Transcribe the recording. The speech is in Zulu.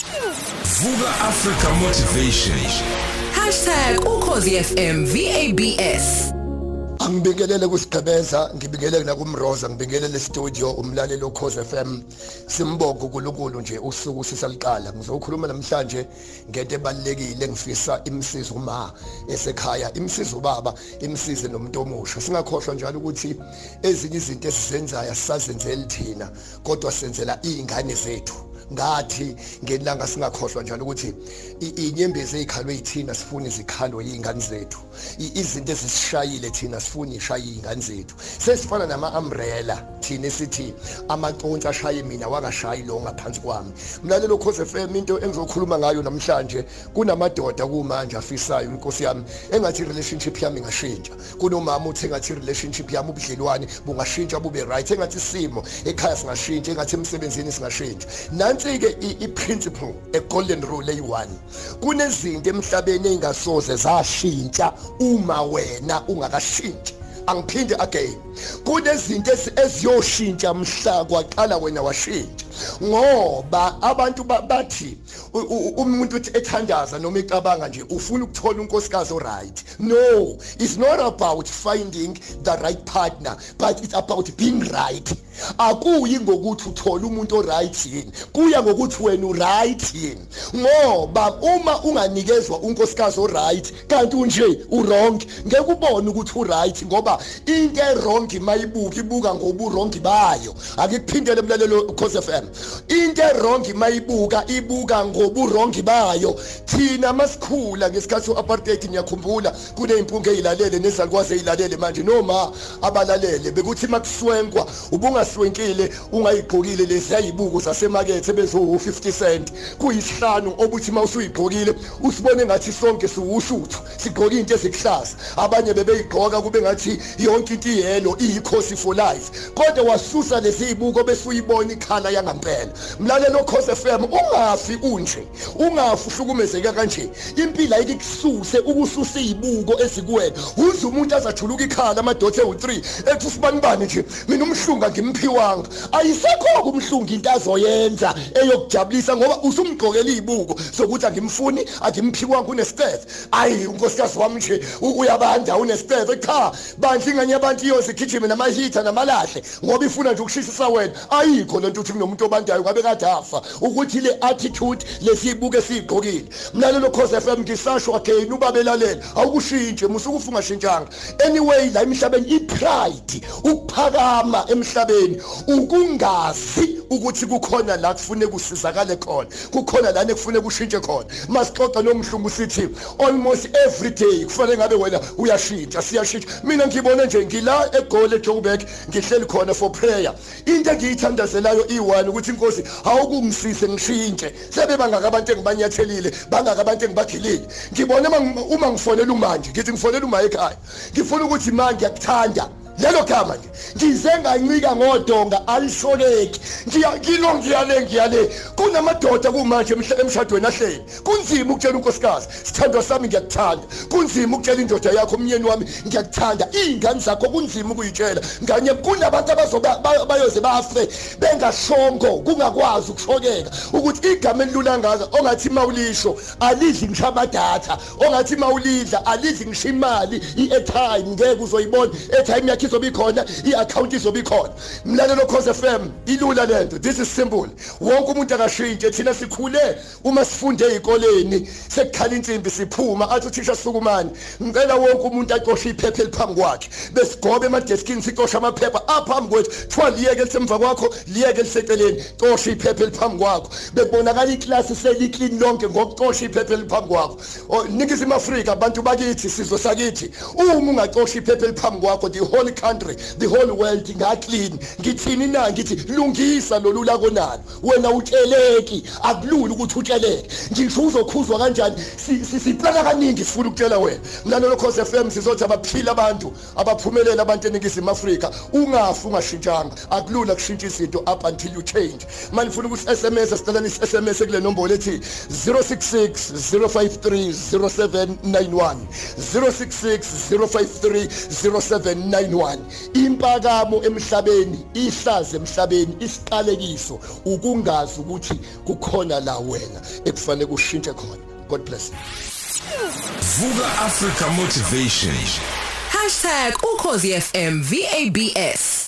Vuka Africa Motivation. #ukhozifm VABS Angibingelele kusigqebeza ngibingelele nakumroza ngibingelele studio umlaleli okhoze FM simbonga uNkulunkulu nje usuku sisaliqala. Ngizokhuluma namhlanje ngento ebalekile ngifisa imsizo uma esekhaya imsizo ubaba imsize nomuntu omusha. Singakhohlwa njalo ukuthi ezinye izinto esizenzayo asisazenzeli thina kodwa senzela izingane zethu. Ngathi ngelanga singakhohlwa njalo ukuthi inyembezi ezikhalwe yithina sifuna izikhalwe yingane zethu. Izinto ezisishayile thina sifuna ishaye izingane zethu. Sesifana nama umbrella thina esithi amaconsi ashaye mina wangashayi lo ngaphansi kwami. Mlalelo Khosi FM into engizokhuluma ngayo namhlanje kunamadoda kumanje afisayo inkosi yami engathi relationship yami ingashintsha. Kunomama uthi engathi relationship yami ubudlelwane bungashintsha bube right. Engathi simo ekhaya singashintsha engathi emsebenzini singashintsha. Nansi ke i-principle a golden rule eyi1 kunezinto emhlabeni engasoze zashintsha uma wena ungakashintshi angiphinde again. Kunezinto eziyoshintsha mhla kwaqala wena washintsha. Ngoba abantu bathi umuntu uthi ethandaza noma ecabanga nje ufuna ukuthola unkosikazi oright. No it's not about finding the right partner but it's about being right. Akuyi ngokuthi uthola umuntu oright yini kuya ngokuthi wena uright yini. Ngoba uma unganikezwa unkosikazi oright kanti unje urong ngeke ubone ukuthi uright ngoba into erong mayibuka ibuka ngoba urong bayo akikuphindele emlalelo cause FM into erong mayibuka ibuka ngoba urong bayo. Thina masikhula ngesikhathi uapartheid ngiyakhumbula kunezimpunge ezilalele nezalukwazi ezilalele manje. Noma abalalele bekuthi makuswenkwa ubungaswenkile ungayigqokile lesiyayibuko zasemakethe bezo 50 cent. Kuyisihlanu obuthi mawusuyigqokile usibone ngathi sonke siwushuthu sigqoka into ezikuhlaza abanye bebeyigqoka kube ngathi yonke into iyelo iyikhosi for life. Kodwa wasusa lesiyibuko bese uyibona ikhala yangampela mlalelo Khosi FM ungafi unje ungafi uhlukumezeka kanje. Impilo ayikususe ukususa izibuko ezikuwena. Uze umuntu azathuluka ikhala amadothe u3 ethi sibani bani nje? Mina umhlunga ngimphiwanga ayisekho kumhlunga into azoyenza eyokujabulisa ngoba usumgqokela izibuko sokuthi angimfuni akimphiwanga unesteth ayi unkosikazi wami nje uyabanda unesteth cha bandla inganye abantu iyoze igijime namahitha namalahle ngoba ifuna nje ukushisisa wena ayikho lento uthi kunomuntu obandayo ngabe kade afa ukuthi le attitude lesibuko esiyigqokile mlalelo Khosi FM ngisasho again ubabelalela awukushintshe musuku ungashintshanga anyway la emhlabeni ipride ukuphakama emhlabeni ukungazi ukuthi kukhona la kufune kusizakale khona kukhona la nekufune kushintshe khona. Masixoxa nomhlungu sithi almost every day kufanele ngabe wena uyashintsha siyashintsha. Mina ngibone nje ngila egoli eJoburg ngihleli khona for prayer. Into engiyithandazelayo i1 ukuthi inkosi awukungisise ngishintshe. Sebe bangaka abantu engibanyathelile bangaka abantu engibagilile ngibone uma ngifonela umanje ngithi ngifonela uma ekhaya ngifuna ukuthi manje ngiyakuthanda. Lelo gama nje ngize ngancika ngodonga alishokeki ngiyakilo ngiyale ngiyale. Kunamadoda kumanje emshadweni ahleli. Kunzima ukutshela unkosikazi sithandwa sami ngiyakuthanda. Kunzima ukutshela indoda yakho umnyeni wami ngiyakuthanda. Izingane zakho kunzima ukuyitshela nganye kunabantu abazoba bayoze bafe bengashongo kungakwazi ukushokeka ukuthi igama elilula ngaza ongathi mawulisho alidli ngishabadatha ongathi mawulidla alidli ngisho imali i-airtime ngeke uzoyibona. Airtime yakhe izobe ikhona i-account izobe ikhona mlalelo Khosi FM ilula lento this is simple. Wonke umuntu akashintshe thina sikhule uma sifunde ezikoleni sekukhala insimbi siphuma. Athi uthisha sukumani ngicela wonke umuntu aqoshe iphepha eliphambi kwakhe besigobe emadeskini siqosha amaphepha aphambi kwethu. Kuthiwa liyeke lisemva kwakho liyeke liseceleni qosha iphepha eliphambi kwakho. Bekubonakala iklasi seliclean lonke ngokuqosha iphepha eliphambi kwakho. Ningizimu Afrika abantu bakithi sizwe sakithi. Uma ungaqosha iphepha eliphambi kwakho the whole country the whole world ngaclean ngithini na? Ngithi lungisa lolu lako nalo wena utsheleki akulula ukuthi utsheleke. Ngisho uzokhuzwa kanjani? Siplana kaningi sifuna ukutshela wena. Mlalelo Khosi FM sizothi abaphila abantu abaphumelela abantu eningizimu Afrika. Ungafi ungashintshanga. Akulula kushintsha izinto up until you change. Manje ufuna ukuthi SMS asicelani SMS kule nombolo ethi 066 053 0791 066 053 0791 1 impakamo emhlabeni ihlaze emhlabeni isiqalekiso ukungazi ukuthi kukhona la wena ekufanele kushintshe khona. God bless Vuka Africa Motivation. #ukhozifm VABS